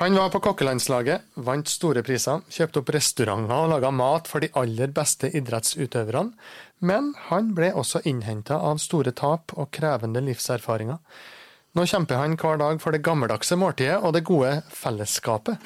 Han var på kokkelandslaget, vant store priser, kjøpte opp restauranter og laga mat for de aller beste idrettsutøverne, men han ble også innhenta av store tap og krevende livserfaringer. Nå kjemper han hver dag for det gammeldagse måltidet og det gode fellesskapet.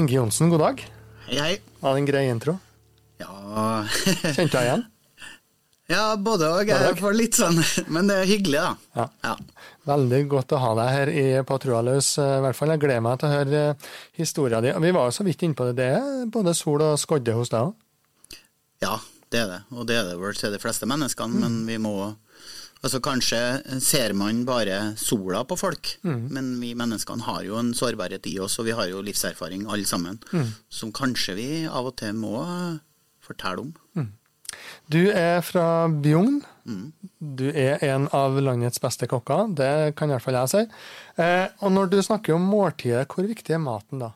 Inge Johnsen, god dag. Hei, hei. Var det en grei intro? Ja Kjente jeg igjen? Ja, både og. Jeg får litt sånn Men det er hyggelig, da. Ja. Ja. Veldig godt å ha deg her i trua eh, i hvert fall. Jeg gleder meg til å høre eh, historien din. Vi var jo så vidt inne på det. Det er både sol og skodde hos deg òg? ja, det er det. Og det er det vel til de fleste menneskene, men vi må Altså Kanskje ser man bare sola på folk, men vi menneskene har jo en sårbarhet i oss, og vi har jo livserfaring alle sammen, som kanskje vi av og til må fortelle om. Du er fra Bjugn. Du er en av landets beste kokker, det kan i hvert fall jeg si. Eh, og når du snakker om måltidet, hvor viktig er maten da?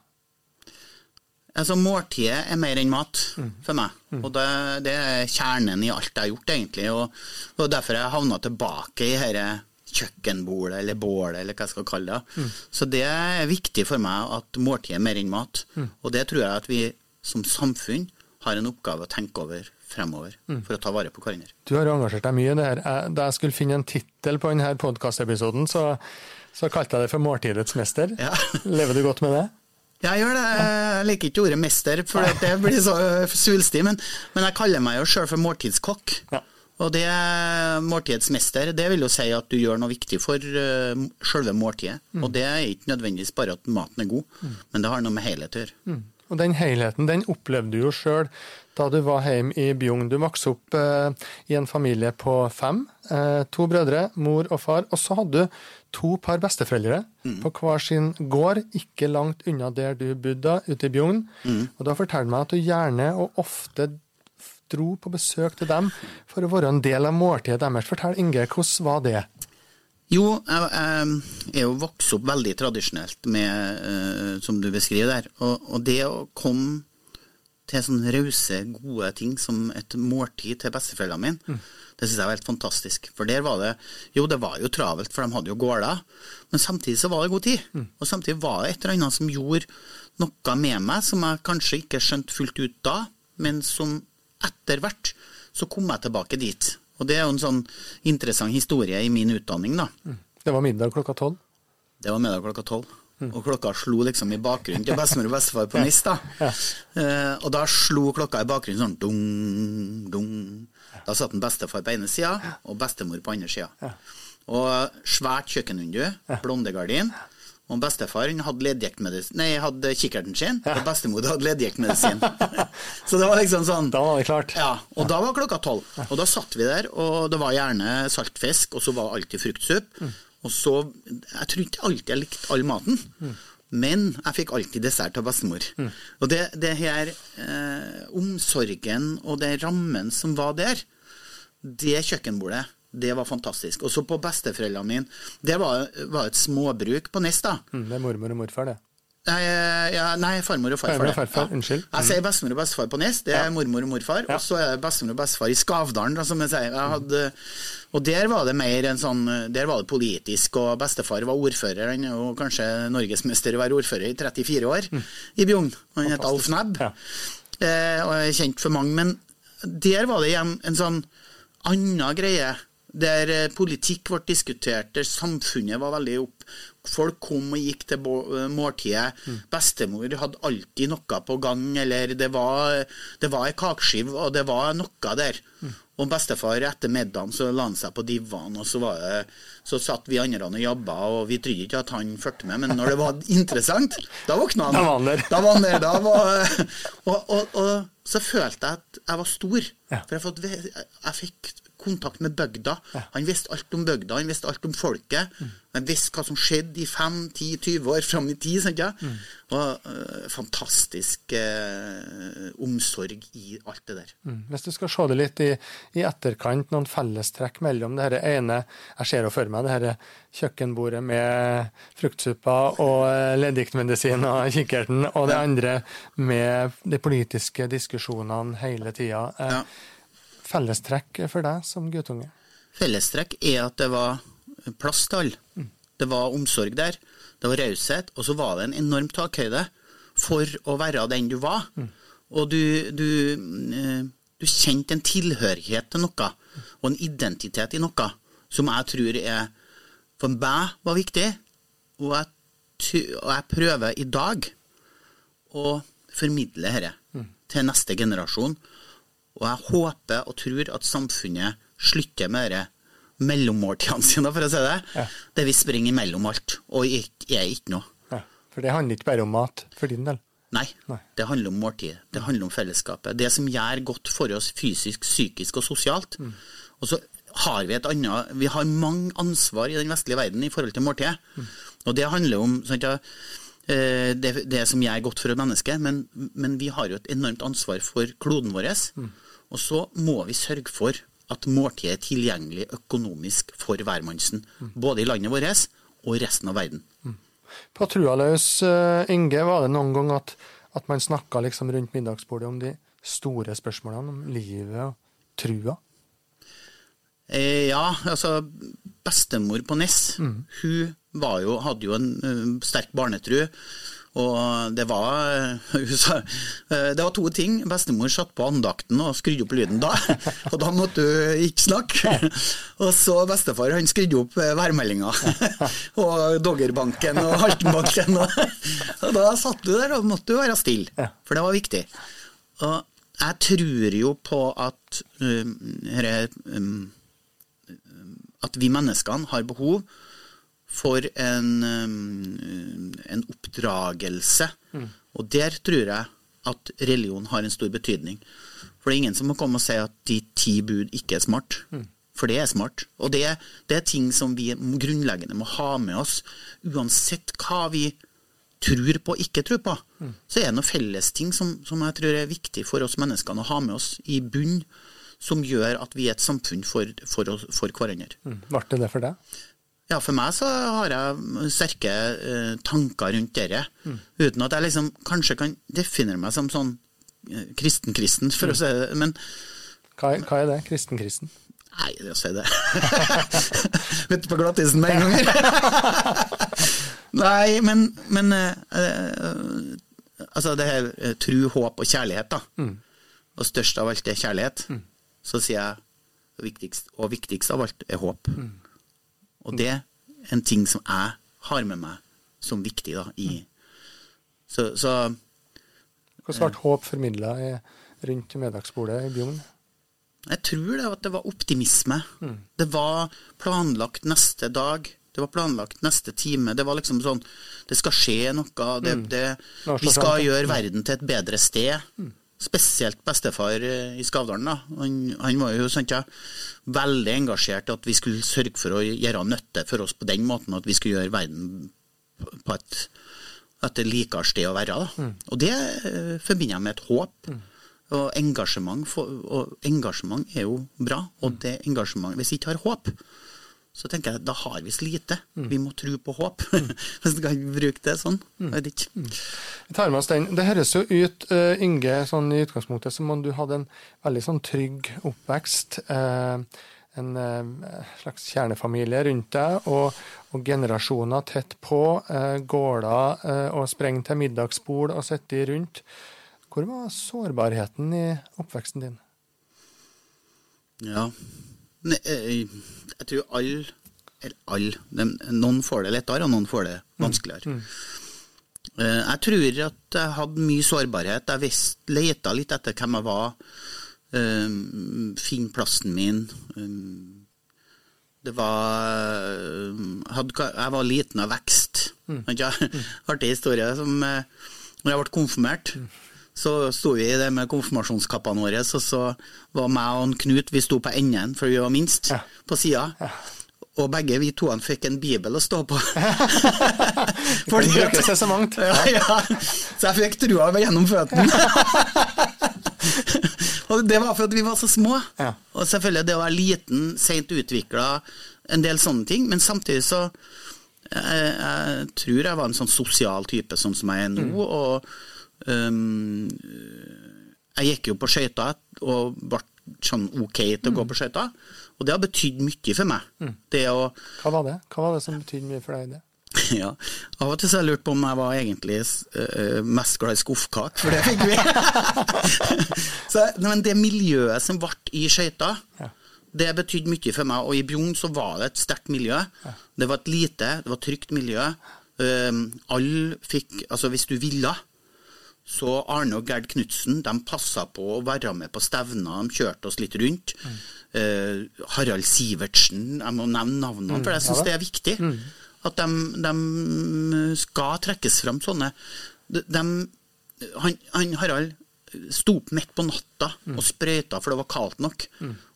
Altså Måltidet er mer enn mat for meg. Og det, det er kjernen i alt jeg har gjort, egentlig. Og, og derfor jeg havna tilbake i dette kjøkkenbordet, eller bålet, eller hva jeg skal kalle det. Så det er viktig for meg at måltidet er mer enn mat. Og det tror jeg at vi som samfunn har en oppgave å tenke over fremover, for å ta vare på hverandre. Du har engasjert deg mye i det her. Da jeg skulle finne en tittel på denne podkastepisoden, så, så kalte jeg det for Måltidets mester. Ja. Lever du godt med det? Jeg gjør det. Jeg liker ikke ordet mester, for det blir så svulstig. Men, men jeg kaller meg jo sjøl for måltidskokk. Ja. Og det måltidets mester, det vil jo si at du gjør noe viktig for uh, sjølve måltidet. Og det er ikke nødvendigvis bare at maten er god, men det har noe med helhet å gjøre. Mm. Og den helheten den opplevde du jo sjøl da du var hjemme i Bjugn. Du vokste opp eh, i en familie på fem. Eh, to brødre, mor og far. Og så hadde du to par besteforeldre på hver sin gård, ikke langt unna der du bodde, ute i Bjugn. Og da fortalte meg at du gjerne og ofte dro på besøk til dem for å være en del av måltidet deres. Fortell, Inge, hvordan var det? Jo, jeg, jeg er jo vokst opp veldig tradisjonelt med, eh, som du beskriver der. Og, og det å komme til sånne rause, gode ting som et måltid til besteforeldrene mine, det syns jeg var helt fantastisk. For der var det Jo, det var jo travelt, for de hadde jo gårder, men samtidig så var det god tid. Og samtidig var det et eller annet som gjorde noe med meg som jeg kanskje ikke skjønte fullt ut da, men som etter hvert så kom jeg tilbake dit. Og det er jo en sånn interessant historie i min utdanning, da. Det var middag klokka tolv. Det var middag klokka tolv. Og klokka slo liksom i bakgrunnen til bestemor og bestefar på NIS. da. Eh, og da slo klokka i bakgrunnen sånn dung. Da satt en bestefar på ene sida og bestemor på andre sida. Og svært kjøkkenvindu, blondegardin. Og bestefar hadde Nei, hadde kikkerten sin, og bestemor hadde leddgiktmedisin. Så det var liksom sånn Da var det klart. ja, og da var klokka tolv. Og da satt vi der, og det var gjerne saltfisk, og så var det alltid fruktsuppe. Og så Jeg tror ikke alltid jeg likte all maten, men jeg fikk alltid dessert av bestemor. Og det, det her eh, omsorgen og den rammen som var der, det kjøkkenbordet, det var fantastisk. Og så på besteforeldrene mine Det var, var et småbruk på Nes, da. Mm, det er mormor og morfar, det. Nei, ja, nei, farmor og farfar. Farmor og det. ja. unnskyld. Jeg sier bestemor og bestefar på Nes, det er mormor og morfar. Ja. Og så er det bestemor og bestefar i Skavdalen, da, som jeg sier. Jeg hadde, og der var det mer en sånn Der var det politisk, og bestefar var ordfører. Han er kanskje norgesmester i å være ordfører i 34 år i Bjugn. Han het Alf Nebb, Ja. eh, og er kjent for mange. Men der var det igjen en sånn annen greie. Der eh, politikk ble diskutert, der samfunnet var veldig opp. Folk kom og gikk til måltidet. Mm. Bestemor hadde alltid noe på gang, eller det var, det var ei kakeskive, og det var noe der. Og bestefar etter middagen så la han seg på divanen, og så, det, så satt vi andre og jobba, og vi trodde ikke at han fulgte med, men når det var interessant, da våkna han. Da var han der. Da var han der. Da var, og, og, og så følte jeg at jeg var stor. Ja. For jeg, fått, jeg fikk kontakt med bygda. Han visste alt om bygda, han visste alt om folket. Han visste hva som skjedde i 5-10-20 år fram i tid. Sant, ja? Og uh, fantastisk uh, omsorg i alt det der. Mm. Hvis du skal se det litt i, i etterkant, noen fellestrekk mellom det her ene Jeg ser jo for meg det her kjøkkenbordet med fruktsuppa og leddiktmedisin leddgiktmedisin og kikkerten, og det andre med de politiske diskusjonene hele tida. Eh, Ja. Fellestrekk for deg som guttunge? Fellestrekk er at det var plass til alle. Det var omsorg der. Det var raushet. Og så var det en enorm takhøyde for å være den du var. Og du, du, eh, du kjente en tilhørighet til noe, og en identitet i noe, som jeg tror er for meg var viktig. Og jeg, og jeg prøver i dag å formidle dette til neste generasjon. Og jeg håper og tror at samfunnet slutter med det mellommåltidene sine, for å si det. Ja. Der vi springer imellom alt, og er ikke noe. Ja. For det handler ikke bare om mat for din del. Nei, Nei. det handler om måltid. Det handler om fellesskapet. Det som gjør godt for oss fysisk, psykisk og sosialt. Og så har vi et annet Vi har mange ansvar i den vestlige verden i forhold til måltidet. Og det handler om sånn ja, eh, det, det som gjør godt for et menneske, men, men vi har jo et enormt ansvar for kloden vår. Og så må vi sørge for at måltidet er tilgjengelig økonomisk for hvermannsen. Både i landet vårt og resten av verden. På trua løs, eh, Inge, var det noen gang at, at man snakka liksom rundt middagsbordet om de store spørsmålene om livet og trua? Eh, ja, altså bestemor på Ness, hun var jo, hadde jo en eh, sterk barnetru. Og det var, eh, eh, det var to ting. Bestemor satt på andakten og skrudde opp lyden da. Og da måtte hun ikke snakke. Og så bestefar han skrudde opp eh, værmeldinga. Og Doggerbanken og Haltenbanken. Og, og da satt du der og måtte jo være stille, for det var viktig. Og jeg tror jo på at um, at vi menneskene har behov for en, um, en oppdragelse. Og der tror jeg at religion har en stor betydning. For det er ingen som må komme og si at de ti bud ikke er smart. For det er smart. Og det, det er ting som vi grunnleggende må ha med oss, uansett hva vi tror på og ikke tror på. Så er det noen fellesting som, som jeg tror er viktig for oss menneskene å ha med oss i bunn, som gjør at vi er et samfunn for, for, for hverandre. Mm. Ble det det for deg? Ja, for meg så har jeg sterke uh, tanker rundt dette, uten at jeg liksom kanskje kan definere meg som sånn eh, kristen-kristen, for å si det. Men Hva, er- hva er det? Kristen-kristen? nei, det å si det du på glattisen med en gang? nei, men, men uh, Altså, det her tru, håp og kjærlighet, da. Og størst av alt er kjærlighet. Så sier jeg viktigst, og viktigst av alt er håp. Og det er en ting som jeg har med meg som viktig da, i Så, så Hvordan ble håp formidla rundt middagsbordet i Bjugn? jeg tror det, at det var optimisme. Det var planlagt neste dag. Det var planlagt neste time. Det var liksom sånn Det skal skje noe. Det, det, Noe vi skal gjøre verden til et bedre sted. Spesielt bestefar eh, i Skavdalen. da. Han, han var jo sant, ja, veldig engasjert i at vi skulle sørge for å gjøre nytte for oss på den måten at vi skulle gjøre verden på- et, et likere sted å være. Da. Og det uh, forbinder jeg med et håp. Og engasjement, for, og engasjement er jo bra. Og det engasjement Hvis vi ikke har håp, så tenker jeg da har vi så lite. Vi må tro på håp. Hvis du kan bruke det sånn. Jeg vet ikke. Vi tar med oss den. Det høres jo ut, uh, Inge, sånn i utgangspunktet som om du hadde en veldig sånn trygg oppvekst. Uh, en uh, slags kjernefamilie rundt deg, og, og generasjoner tett på. gårder og spreng til middagsbord og sitte rundt. Hvor var sårbarheten i oppveksten din? Ja. Eh, jeg tror alle Eller alle. Noen får det lettere, og noen får det vanskeligere. Eh, Jeg tror at jeg hadde mye sårbarhet. Jeg leta litt etter hvem jeg var. eh, Finne plassen min. Det var Jeg var liten av vekst. Mm. Artig historie. Som, når jeg ble konfirmert, Så sto vi i det med konfirmasjonskappene våre, og så var meg og Knut Vi sto på enden, for vi var minst, Ja. på sida. Og begge vi to fikk en bibel å stå på. for det bruker seg så mangt. Ja, ja. Så jeg fikk trua gjennom føttene. og det var for at vi var så små. Ja. Og selvfølgelig det å være liten, seint utvikla, en del sånne ting. Men samtidig så jeg, jeg tror jeg var en sånn sosial type, sånn som jeg er nå. Og øhm, jeg gikk jo på skøyter og ble sånn ok til å gå på skøyter. Og det har betydd mye for meg. Det å Hva var det Hva var det som betydde mye for deg? det? ja, Av og til så har jeg lurt på om jeg var egentlig uh, mest glad i skuffkake, for det fikk vi. så, men det miljøet som ble i skøyta, Ja. det betydde mye for meg. Og i Bjugn så var det et sterkt miljø. Det var et lite, det var et trygt miljø. Um, alle fikk Altså, hvis du ville, så Arne og Gerd Knutsen passa på å være med på stevner, de kjørte oss litt rundt. Eh, Harald Sivertsen, jeg må nevne navnene, for jeg syns ja det er viktig. At de, de skal trekkes fram sånne. De, de- han, han Harald sto opp midt på natta og sprøyta for det var kaldt nok.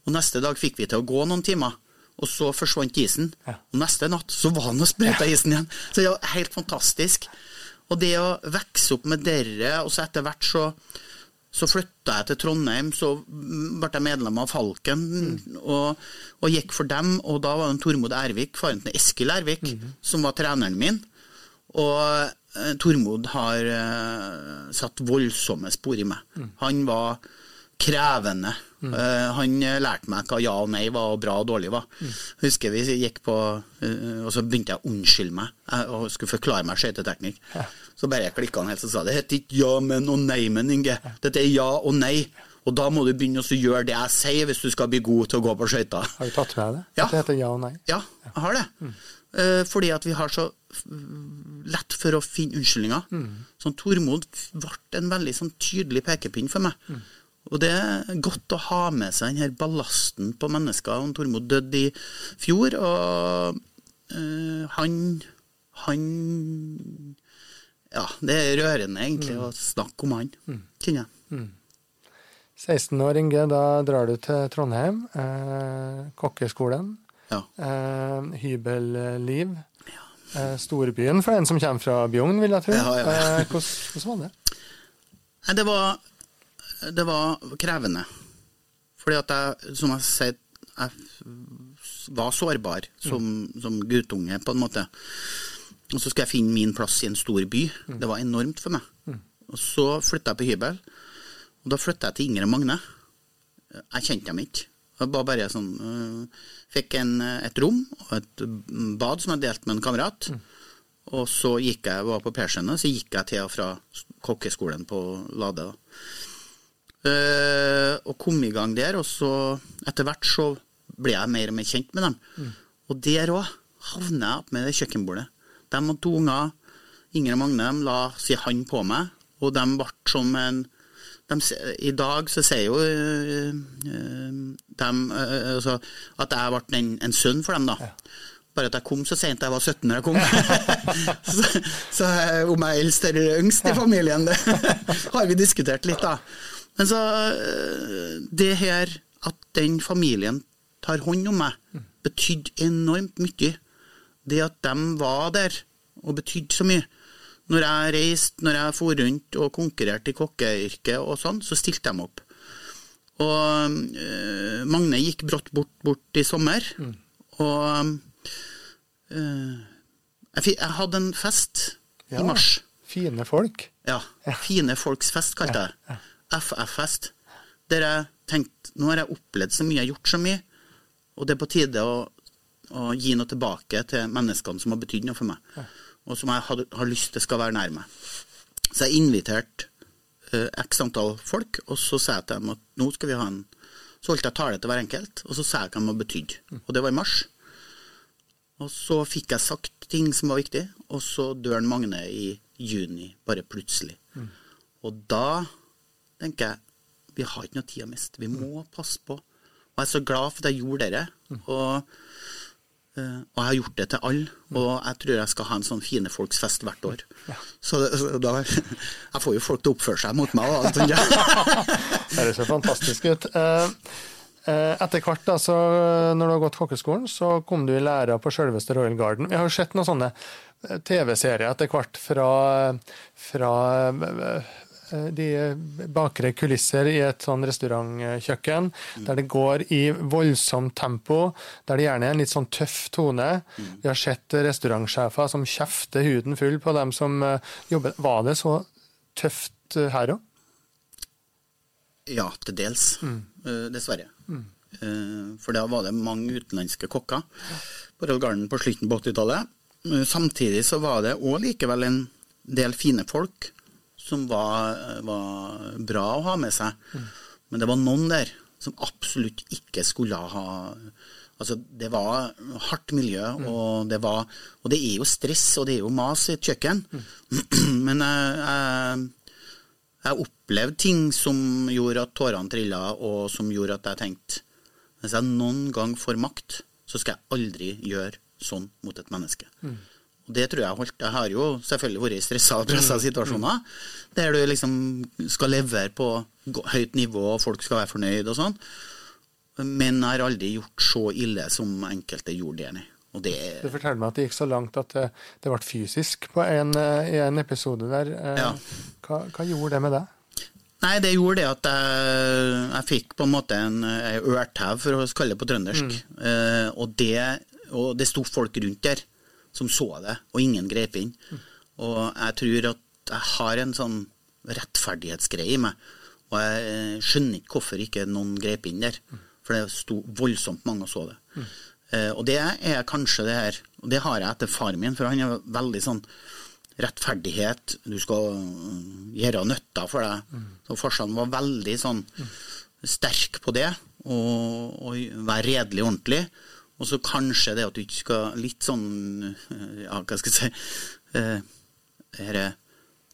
Og neste dag fikk vi til å gå noen timer. Og så forsvant isen. Og neste natt så var han og sprøyta isen igjen. Så det var helt fantastisk. Og det å vokse opp med dere, og så etter hvert så så flytta jeg til Trondheim, så ble jeg medlem av Falken og, og gikk for dem. Og da var det Tormod Ervik, faren til Eskil Ervik, som var treneren min. Og eh, Tormod har uh, satt voldsomme spor i meg. Han var krevende. Eh, han eh, lærte meg hva ja og nei var, og bra og dårlig var. Husker vi gikk på uh, Og så begynte jeg å unnskylde meg eh, og skulle forklare meg skøyteteknikk. Så bare klikka han helt og sa det heter ikke ja, men og nei, men, Inge. Dette er ja og nei. Og da må du begynne å gjøre det jeg sier hvis du skal bli god til å gå på skøyter. Har du tatt med deg det? Ja. Det heter ja og nei? Ja, jeg har det. Eh, fordi at vi har så mm, lett for å finne unnskyldninger. Sånn Tormod ble en veldig sånn tydelig pekepinn for meg. Og det er godt å ha med seg den her ballasten på mennesker. Og Tormod døde i fjor, og eh, han Han Ja, det er rørende egentlig å snakke om han, kjenner jeg. 16 år, Inge, da drar du til Trondheim. Eh, kokkeskolen. Ja. Eh, hybelliv. Eh, storbyen for en som kommer fra Bjugn, vil jeg tro. Ja, ja. Eh, hvordan, hvordan var det? Det var, det var krevende. Fordi at jeg, som jeg sier, jeg var sårbar som, som guttunge, på en måte. Og så skal jeg finne min plass i en stor by. Det var enormt for meg. Og så flytta jeg på hybel. Og da flytta jeg til Inger og Magne. Jeg kjente dem ikke. Jeg var bare sånn øh, Fikk en, et rom og et bad som jeg delte med en kamerat. Og så gikk jeg, var på Perskjønnet, så gikk jeg til og fra kokkeskolen på Lade. da. Eh, og kom i gang der, og så etter hvert så ble jeg mer og mer kjent med dem. Og der òg havner jeg opp med det kjøkkenbordet. De og to unger, Inger og Magne, la si hand på meg, og de ble som en de, I dag så sier jo øh, dem øh, altså, at jeg ble en, en sønn for dem, da. Bare at jeg kom så sent jeg var 17 når jeg kom. så, så om jeg er eldst eller yngst i familien, det har vi diskutert litt, da. Men så øh, Det her at den familien tar hånd om meg, betydde enormt mye. Det at de var der og betydde så mye. Når jeg reiste, når jeg for rundt og konkurrerte i kokkeyrket og sånn, så stilte de opp. Og uh, Magne gikk brått bort, bort i sommer, og uh, jeg, jeg hadde en fest Ja. i mars. Fine folk. Ja. Fine folks fest, kalte jeg det. FF-fest. Der jeg tenkte nå har jeg opplevd så mye, jeg har gjort så mye, og det er på tide å, å gi noe tilbake til menneskene som har betydd noe for meg, og som jeg har, har lyst til skal være nær meg. Så jeg inviterte uh, x antall folk, og så sa jeg til dem at nå skal vi ha en Så holdt jeg tale til hver enkelt, og så sa jeg hva de hadde betydd. Og det var i mars. Og så fikk jeg sagt ting som var viktig, og så dør Magne i juni, bare plutselig. Og da tenker jeg vi har ikke noe tid å miste. Vi må passe på. Og jeg er så glad for at jeg gjorde dette. Og Eh, og jeg har gjort det til alle, og jeg tror jeg skal ha en sånn fine folks fest hvert år. Så, så da, Jeg får jo folk til å oppføre seg mot meg. Jeg. Det høres jo fantastisk ut. Eh, eh, Etter hvert, da, så, når du har gått kokkeskolen, så kom du i læra på selveste Royal Garden. Vi har jo sett noen sånne TV-serier etter hvert fra, fra de bakre kulisser i et sånn restaurantkjøkken, der det går i voldsomt tempo, der det gjerne er en litt sånn tøff tone. Vi har sett restaurantsjefer som kjefter huden full på dem som eh, jobber. Var det så tøft eh, her òg? Ja, til dels. Mm. dessverre. Eh, for da var det mange utenlandske kokker på Royal Garden på slutten på 80-tallet. Eh, Samtidig så var det òg likevel en del fine folk som var, var bra å ha med seg. Men det var noen der som absolutt ikke skulle ha Altså, det var hardt miljø, og det var Og det er jo stress, og det er jo mas i et kjøkken. Men jeg, jeg opplevde ting som gjorde at tårene trilla, og som gjorde at jeg tenkte hvis jeg noen gang får makt, så skal jeg aldri gjøre sånn mot et menneske. Og det tror jeg holdt. Jeg har jo selvfølgelig vært i stressa og pressa situasjoner der du liksom skal levere på høyt nivå, og folk skal være fornøyd og sånn. Men jeg har aldri gjort så ille som enkelte gjorde der nede. Og det Du forteller meg at det gikk så langt at det, det ble fysisk på en, eh, en episode der. Eh, Ja. Hva, hva gjorde det med deg? Nei, det gjorde det at jeg, jeg fikk på en måte en, en ørtau, for å kalle det på trøndersk. Eh, og, det, og det sto folk rundt der som så det, og ingen grep inn. Og jeg tror at jeg har en sånn rettferdighetsgreie i meg. Og jeg skjønner ikke hvorfor ikke noen grep inn der. For det sto voldsomt mange og så det. Eh, og det er kanskje det her Og det har jeg etter far min, for han er veldig sånn rettferdighet, du skal øh, gjøre nytta for deg. Så farsan var veldig sånn sterk på det, og, og være redelig ordentlig. Og så kanskje det at du ikke skal Litt sånn øh, Ja, hva skal jeg si eh, Denne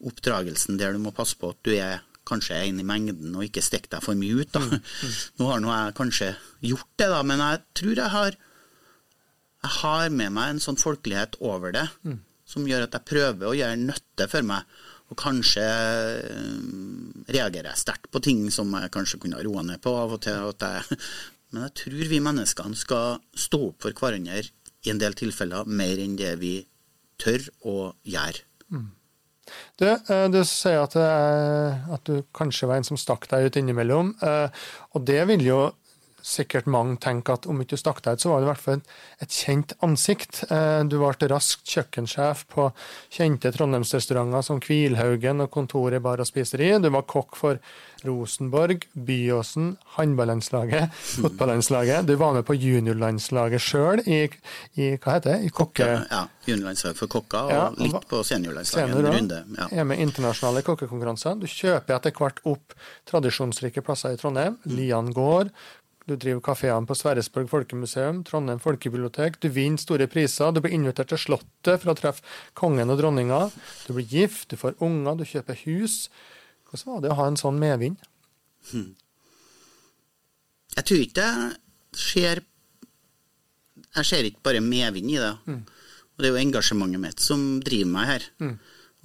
oppdragelsen der du må passe på at du er kanskje en i mengden og ikke stikker deg for mye ut. da. Nå har nå jeg kanskje gjort det, da, men jeg tror jeg har jeg har med meg en sånn folkelighet over det, som gjør at jeg prøver å gjøre nytte for meg. Og kanskje øh, reagerer jeg sterkt på ting som jeg kanskje kunne roa ned på av og til. At jeg, men jeg tror vi menneskene skal stå opp for hverandre i en del tilfeller mer enn det vi tør å gjøre. Du, eh, du sier at, eh, at du kanskje var en som stakk deg ut innimellom. eh, Og det vil jo sikkert mange tenke at om ikke du stakk deg ut, så var du i hvert fall et, et kjent ansikt. Eh, Du ble raskt kjøkkensjef på kjente trondheimsrestauranter som Kvilhaugen og Kontoret bar og spiseri. Du var kokk for Rosenborg, Byåsen, håndballandslaget, fotballandslaget. Du var med på juniorlandslaget sjøl i, i hva heter det? I kokke... Ja, Juniorlandslaget for kokker, og Ja, litt på seniorlandslaget. En runde. Ja. er med internasjonale kokkekonkurranser. Du kjøper etter hvert opp tradisjonsrike plasser i Trondheim. Mm. Lian gård. Du driver kafeene på Sverresborg folkemuseum, Trondheim folkebibliotek. Du vinner store priser. Du blir invitert til Slottet for å treffe kongen og dronninga. Du blir gift, du får unger, du kjøper hus. Hvordan var det å ha en sånn medvind? Jeg tror ikke jeg ser Jeg ser ikke bare medvind i det. Og det er jo engasjementet mitt som driver meg her.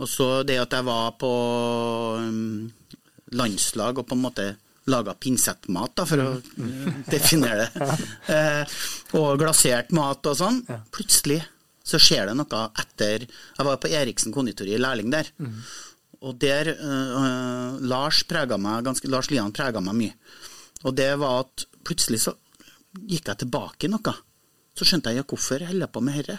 Og så det at jeg var på um, landslag og på en måte laga pinsettmat, da, for å definere det, eh, og glasert mat og sånn, plutselig så skjer det noe etter Jeg var på Eriksen konditori, lærling der. Og der eh, Lars prega meg ganske, Lars Lian prega meg mye. Og det var at plutselig så gikk jeg tilbake i noe. Så skjønte jeg ja, hvorfor holder jeg på med dette.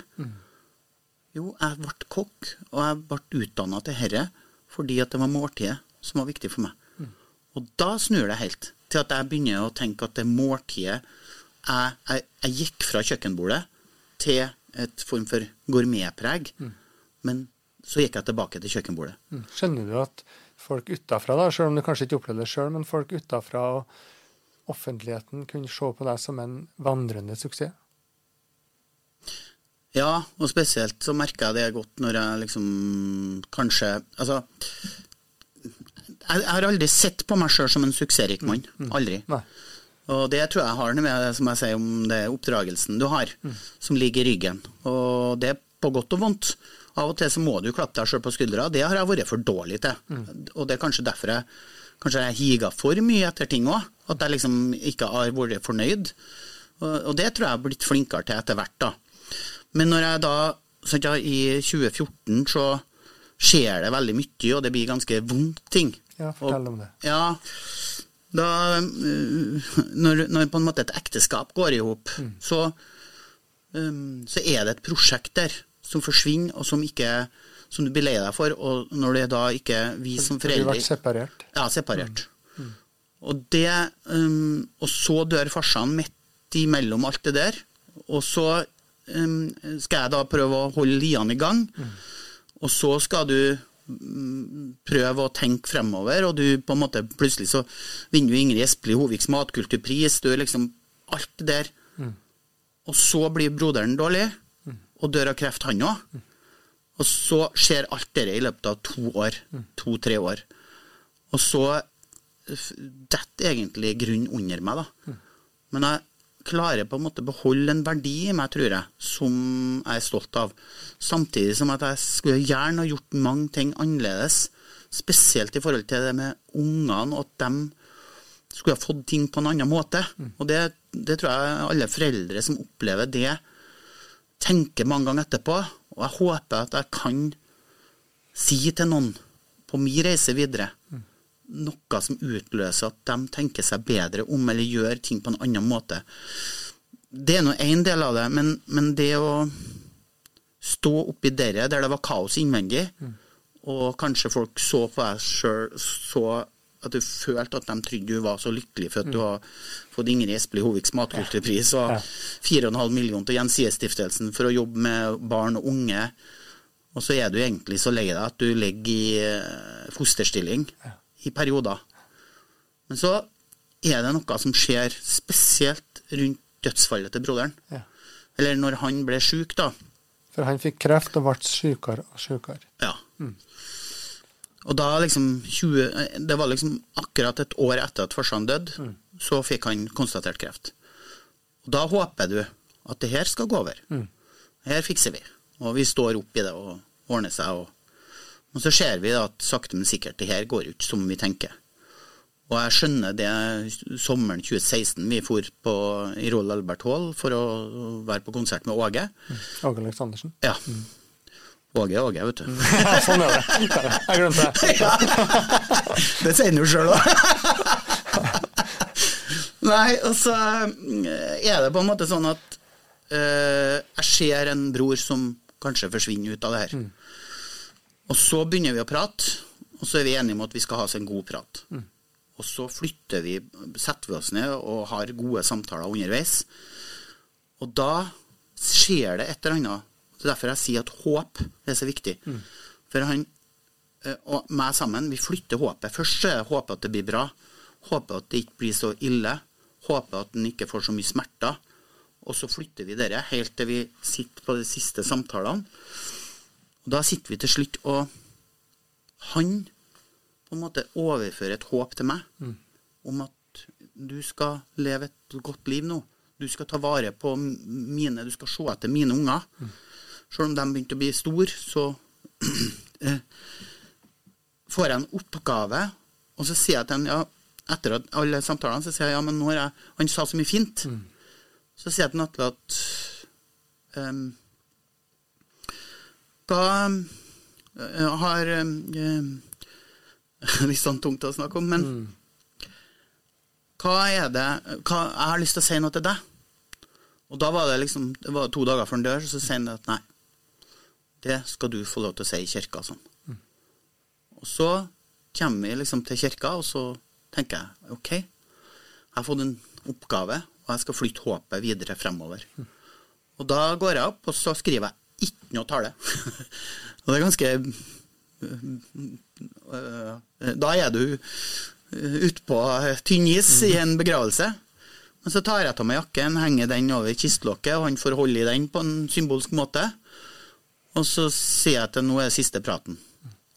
Jo, jeg ble kokk, og jeg ble utdanna til dette fordi at det var måltidet som var viktig for meg. Og da snur det helt til at jeg begynner å tenke at det måltidet jeg, jeg, jeg gikk fra kjøkkenbordet til et form for gourmetpreg, men så gikk jeg tilbake til kjøkkenbordet. Mm. Skjønner du at folk utafra, da, selv om du kanskje ikke opplevde det sjøl, men folk utafra og offentligheten kunne se på deg som en vandrende suksess? Ja, og spesielt så merker jeg det godt når jeg liksom kanskje Altså, jeg, har aldri sett på meg sjøl som en suksessrik mann. Aldri. Nei. Og det tror jeg har noe med som jeg sier om det oppdragelsen du har, som ligger i ryggen. Og det er på godt og vondt. Av og til så må du klappe deg sjøl på skuldra. Det har jeg vært for dårlig til. Og det er kanskje derfor jeg kanskje jeg higa for mye etter ting òg. At jeg liksom ikke har vært fornøyd. Og, og det tror jeg jeg har blitt flinkere til etter hvert, da. Men når jeg da sånn, ja, I 2014 så skjer det veldig mye, og det blir ganske vondt ting. Ja, fortell om det. Ja, da øh, når, når på en måte et ekteskap går i hop, så, um, så er det et prosjekt der som forsvinner, og som ikke som du blir lei deg for, og når det da ikke vi som foreldre Du ble separert. Ja, separert. Og det um, Og så dør farsan midt imellom alt det der, og så um, skal jeg da prøve å holde liene i gang, og så skal du mm, prøve å tenke fremover, og du på en måte plutselig så vinner du Ingrid Espelid Hoviks matkulturpris, du er liksom alt det der. Og så blir broderen dårlig, og dør av kreft han òg. Og så skjer alt dette i løpet av to år. To-tre år. Og så detter egentlig grunnen under meg, da. Men jeg klarer på en måte beholde en verdi i meg, tror jeg, som jeg er stolt av. Samtidig som at jeg skulle gjerne ha gjort mange ting annerledes. Spesielt i forhold til det med ungene, og at de skulle ha fått ting på en annen måte. Og det, det tror jeg alle foreldre som opplever det, tenker mange ganger etterpå. Og jeg håper at jeg kan si til noen på min reise videre noe som utløser at de tenker seg bedre om, eller gjør ting på en annen måte. Det er nå én del av det, men, men det å stå oppi dere der det var kaos innvendig, og kanskje folk så på deg sjøl så at du følte at de trodde du var så lykkelig for at du har fått Ingrid Espelid Hoviks matkulturpris og 4,5 millioner til Gjensidigestiftelsen for å jobbe med barn og unge, og så er du egentlig så lei deg at du ligger i fosterstilling. fosterstilling i perioder. Men så er det noe som skjer spesielt rundt dødsfallet til broderen. Ja. Eller når han ble sjuk, da. For han fikk kreft og ble sykere og sykere. Ja. Og da liksom 20, Det var liksom akkurat et år etter at farsan døde, så fikk han konstatert kreft. Og da håper du at det her skal gå over. Her fikser vi. Og vi står opp i det og ordner seg. Og, og så ser vi at sakte, men sikkert det her går ikke som vi tenker. Og jeg skjønner det sommeren 2016 vi for på, i Roald Albert Hall for å være på konsert med Åge. Åge Aleksandersen. Ja. Åge er Åge, vet du. Ja, sånn er det. Jeg glemte det. Ja. Det sier han jo sjøl òg. Nei, og så eh, er det på en måte sånn at eh, jeg ser en bror som kanskje forsvinner ut av det her. Og så begynner vi å prate, og så er vi enige om at vi skal ha oss en god prat. Og så flytter vi, setter vi oss ned og har gode samtaler underveis. Og da skjer det et eller annet. Det er derfor jeg sier at håp er så viktig. For han eh, og meg sammen, vi flytter håpet. Først er det håpet at det blir bra. Håpet at det ikke blir så ille. Håpet at en ikke får så mye smerter. Og så flytter vi dette helt til vi sitter på de siste samtalene. Og da sitter vi til slutt, og han på en måte overfører et håp til meg om at du skal leve et godt liv nå. Du skal ta vare på mine, du skal se etter mine unger. Selv om de begynte å bli store, så eh, får jeg en oppgave, og så sier jeg til han, ja, etter at alle samtalene, så sier jeg ja, men nå har jeg Han sa så mye fint. Så sier jeg til Atle at um, Hva eh, har um, Litt sånn tungt å snakke om, men hva er det hva, Jeg har lyst til å si noe til deg. Og da var det liksom Det var to dager før han dør, så sier han at nei, det skal du få lov til å si i kirka. Sånn. Og så kommer vi liksom til kirka, og så tenker jeg OK, jeg har fått en oppgave, og jeg skal flytte håpet videre fremover. Og da går jeg opp, og så skriver jeg ikke noe tale. og det er ganske øh, Da er du utpå tynn is i en begravelse. Men så tar jeg av meg jakken, henger den over kistelokket, og han får holde i den på en symbolsk måte. Og så sier jeg at nå er siste praten.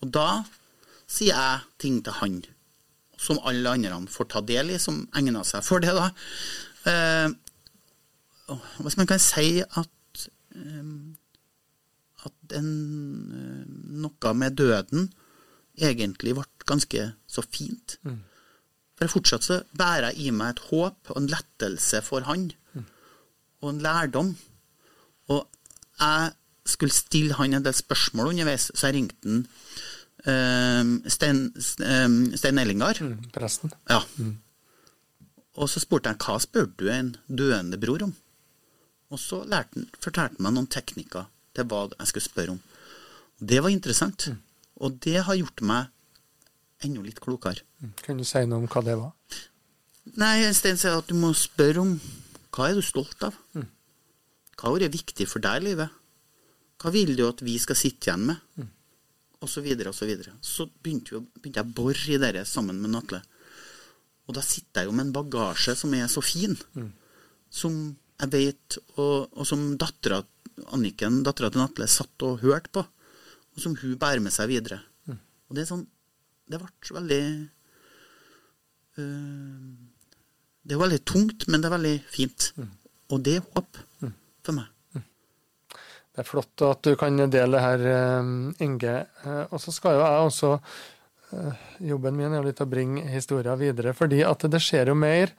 Og da sier jeg ting til han. Som alle andre får ta del i, som egner seg for det. da. Eh, hvis man kan si at, eh, at en, eh, noe med døden egentlig ble ganske så fint. Mm. For fortsatt så bærer jeg i meg et håp og en lettelse for han, mm. og en lærdom. Og jeg skulle stille han en del spørsmål underveis, så jeg ringte han um, Stein, um, Stein Ellingar. Mm, presten. Ja. Mm. Og så spurte jeg hva spør du en døende bror om? Og så lærte, fortalte han meg noen teknikker til hva jeg skulle spørre om. Det var interessant. Mm. Og det har gjort meg enda litt klokere. Mm. Kan du si noe om hva det var? Nei, Stein sier at du må spørre om hva er du stolt av? Mm. Hva har vært viktig for deg i livet? Hva vil du at vi skal sitte igjen med? Mm. Og så videre og så videre. Så begynte, vi, begynte jeg å bore i det sammen med Natle. Og da sitter jeg jo med en bagasje som er så fin, mm. som jeg vet, og, og som dattera Anniken, dattera til Natle, satt og hørte på, og som hun bærer med seg videre. Mm. Og det er sånn Det ble veldig øh, Det er veldig tungt, men det er veldig fint. Mm. Og det er håp mm. for meg. Det er flott at du kan dele det her, eh, Inge. Eh, og så skal jo jeg også Jobben min er litt å bringe historien videre, fordi at det skjer jo mer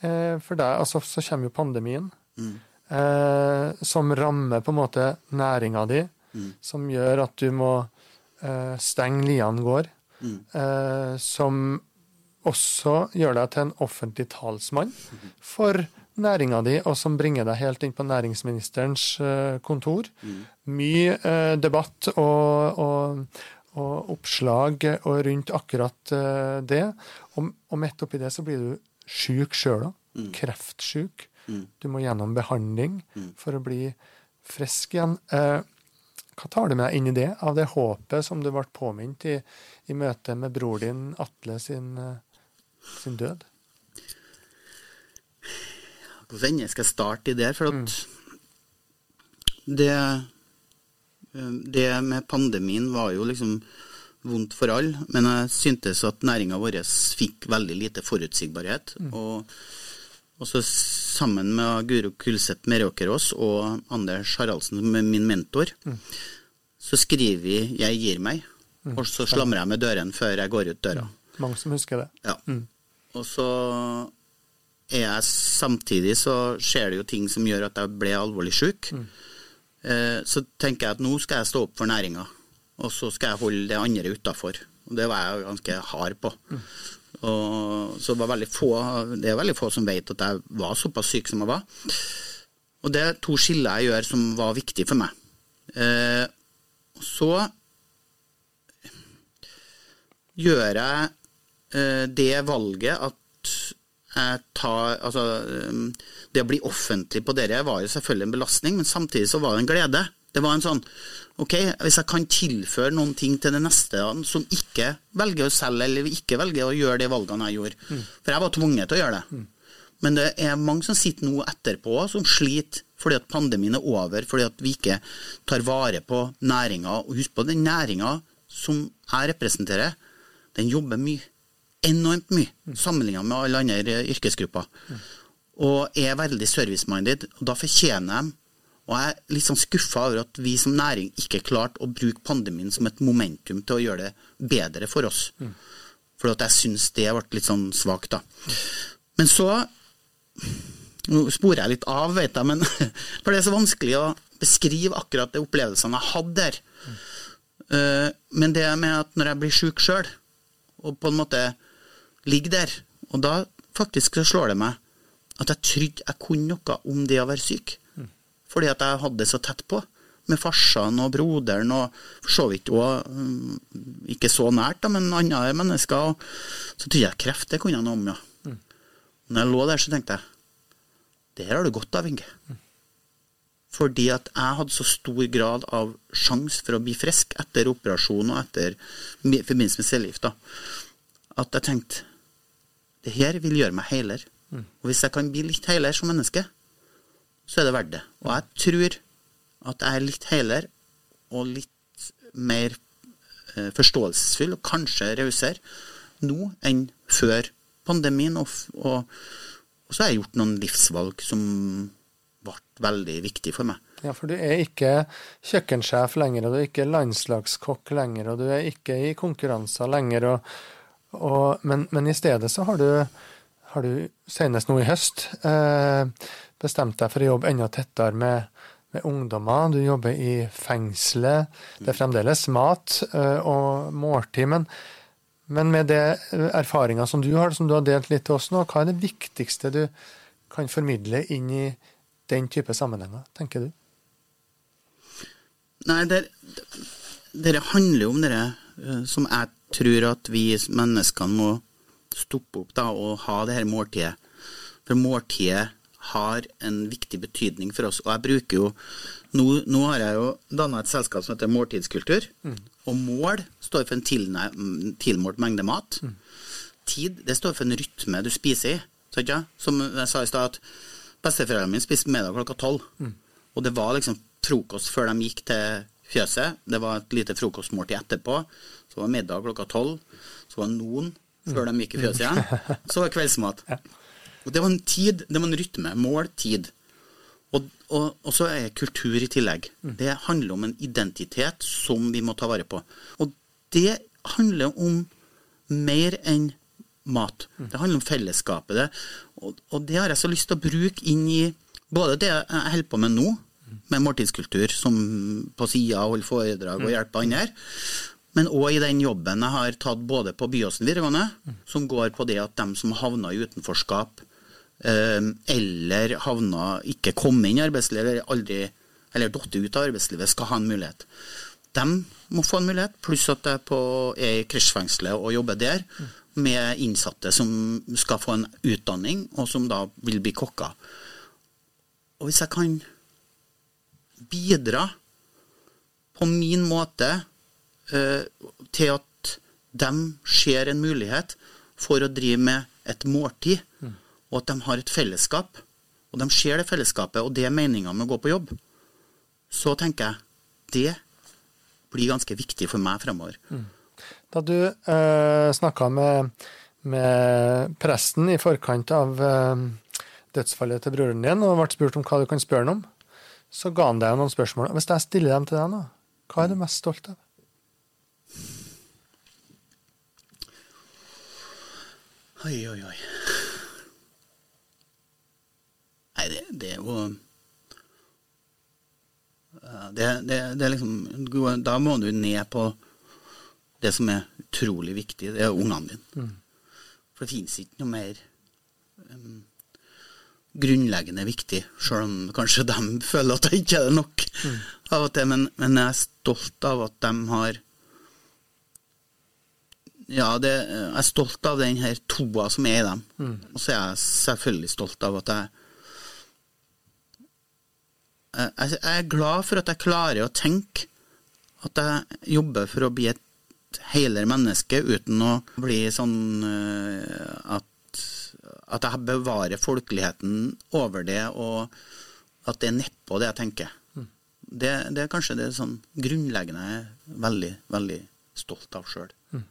for deg. Altså, så kommer jo pandemien, mm. Som rammer på en måte næringa di, mm. som gjør at du må stenge Lian gård. Mm. som også gjør deg til en offentlig talsmann for næringa di, og som bringer deg helt inn på næringsministerens eh, kontor. Mm. Mye eh, debatt og, og, og, oppslag rundt akkurat eh, det. Og, og midt oppi det så blir du sjuk sjøl òg. Mm. Kreftsjuk. Mm. Du må gjennom behandling mm. for å bli frisk igjen. hva tar du med deg inn i det, av det håpet som du ble påminnet i, i møte med bror din Atle sin, sin død? Hvordan ende skal jeg starte i det? For at mm. det, eh, det med pandemien var jo liksom vondt for alle, men jeg syntes at næringa vår fikk veldig lite forutsigbarhet. Mm. Og, og så sammen med Guro Kulseth Meråkerås og Anders Haraldsen, som er min mentor, mm. så skriver vi 'Jeg gir meg', mm. og så slamrer jeg med døren før jeg går ut døra. Mm. Mange som husker det. Ja. Mm. Og så er jeg samtidig så skjer det jo ting som gjør at jeg ble alvorlig syk. Mm. Eh, så tenker jeg at nå skal jeg stå opp for næringa, og så skal jeg holde det andre utafor. Og det var jeg ganske hard på. Og så var få, det er veldig få som vet at jeg var såpass syk som jeg var. Og det er to skiller jeg gjør som var viktige for meg. Eh, så gjør jeg eh, det valget at ta, altså, um, det å bli offentlig på dere var jo selvfølgelig en belastning, men samtidig så var det en glede. Det var en sånn Ok, hvis jeg kan tilføre noen ting til det neste som ikke velger å selge, eller ikke velger å gjøre de valgene jeg gjorde. Mm. For jeg var tvunget til å gjøre det. Mm. Men det er mange som sitter nå etterpå som sliter fordi at pandemien er over, fordi at vi ikke tar vare på næringa. Og husk på, den næringa som jeg representerer, den jobber mye enormt mye sammenligna med alle andre yrkesgrupper. Og er veldig service-minded. og Da fortjener de og jeg er litt sånn skuffa over at vi som næring ikke klarte å bruke pandemien som et momentum til å gjøre det bedre for oss. Mm. For jeg syns det ble litt sånn svakt, da. Men så Nå sporer jeg litt av, vet jeg, men for det er så vanskelig å beskrive akkurat de opplevelsene jeg hadde der. Mm. Men det med at når jeg blir sjuk sjøl, og på en måte ligger der. Og da faktisk så slår det meg at jeg trodde jeg kunne noe om det å være syk. Fordi at jeg hadde det så tett på. Med farsan og broderen og for så vidt òg Ikke så nært, da, men andre mennesker. Så trodde jeg kreft det kunne jeg noe om, ja. Mm. Når jeg lå der, så tenkte jeg det her har du godt av, Inge. Mm. Fordi at jeg hadde så stor grad av sjanse for å bli frisk etter operasjon og etter forbindelse med cellegift, at jeg tenkte det her vil gjøre meg heiler. Mm. Og hvis jeg kan bli litt heiler som menneske, så er det verdt det. Og jeg tror at jeg er litt heilere og litt mer eh, forståelsesfull, og kanskje rausere, nå enn før pandemien. Og, og, og så har jeg gjort noen livsvalg som ble veldig viktig for meg. Ja, for du er ikke kjøkkensjef lenger, og du er ikke landslagskokk lenger, og du er ikke i konkurranser lenger. Og, og, men, men, i stedet så har du, har du senest nå i høst eh, bestemt deg for å jobbe enda tettere med, med ungdommer. Du jobber i fengselet. Det er fremdeles mat eh, og måltid. Men, men med det erfaringa som du har, som du har delt litt til oss nå, hva er det viktigste du kan formidle inn i den type sammenhenger, tenker du? Nei, det, det handler jo om det eh, som jeg tror at vi menneskene må stoppe opp da, og ha det her måltidet. For måltidet har en viktig betydning for oss. Og jeg bruker jo Nå, nå har jeg jo danna et selskap som heter Måltidskultur. Mm. Og mål står for en tilmålt mengde mat. Mm. Tid det står for en rytme du spiser i. Så ikke? Som jeg sa i stad, at besteforeldrene mine spiste middag klokka tolv. Mm. Og det var liksom frokost før de gikk til fjøset. Det var et lite frokostmåltid etterpå. Så var middag klokka tolv. Så var det noen før de gikk i fjøset igjen. Så var det kveldsmat. Og Det var en tid, det var en rytme. Mål, tid. Og, og, og så er kultur i tillegg. Det handler om en identitet som vi må ta vare på. Og det handler om mer enn mat. Det handler om fellesskapet. Det. Og, og det har jeg så lyst til å bruke inn i både det jeg holder på med nå, med måltidskultur, som på sida holder foredrag og hjelper andre. Men òg i den jobben jeg har tatt både på Byåsen videregående, som går på det at dem som havna i utenforskap, eller havna ikke komme inn i arbeidslivet, eller aldri eller datt ut av arbeidslivet, skal ha en mulighet. De må få en mulighet, pluss at jeg på, er i krasjfengselet og jobber der med innsatte som skal få en utdanning, og som da vil bli kokker. Og hvis jeg kan bidra på min måte eh, til at de ser en mulighet for å drive med et måltid, mm. Og at de har et fellesskap. Og de ser det fellesskapet, og det er meninga med å gå på jobb. Så tenker jeg det blir ganske viktig for meg fremover. Mm. Da du eh, snakka med, med, presten i forkant av eh, dødsfallet til broren din, og ble spurt om hva du kan spørre ham om, så ga han deg noen spørsmål. Hvis jeg stiller dem til deg nå, hva er du mest stolt av? Oi, oi, oi. Nei, det, det er jo det, det, det, er liksom Da må du ned på det som er utrolig viktig. Det er ungene dine. Mm. For det fins ikke noe mer um, grunnleggende viktig, sjøl om kanskje de føler at det ikke er nok mm. av og til. Men, men, jeg er stolt av at de har Ja, det, jeg er stolt av den her toa som er i dem. Mm. Og så er jeg selvfølgelig stolt av at jeg, jeg Jeg er glad for at jeg klarer å tenke at jeg jobber for å bli et helere menneske uten å bli sånn uh, at at jeg bevarer folkeligheten over det, og at det er nedpå det jeg tenker. Mm. Det, det, er kanskje det sånn grunnleggende jeg er veldig, veldig stolt av sjøl. Mm.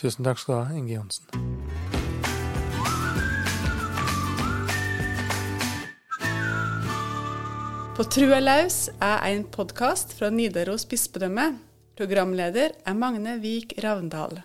Tusen takk skal du ha, Inge Johnsen. På Trua laus er en podkast fra Nidaros bispedømme. Programleder er Magne Vik Ravndal.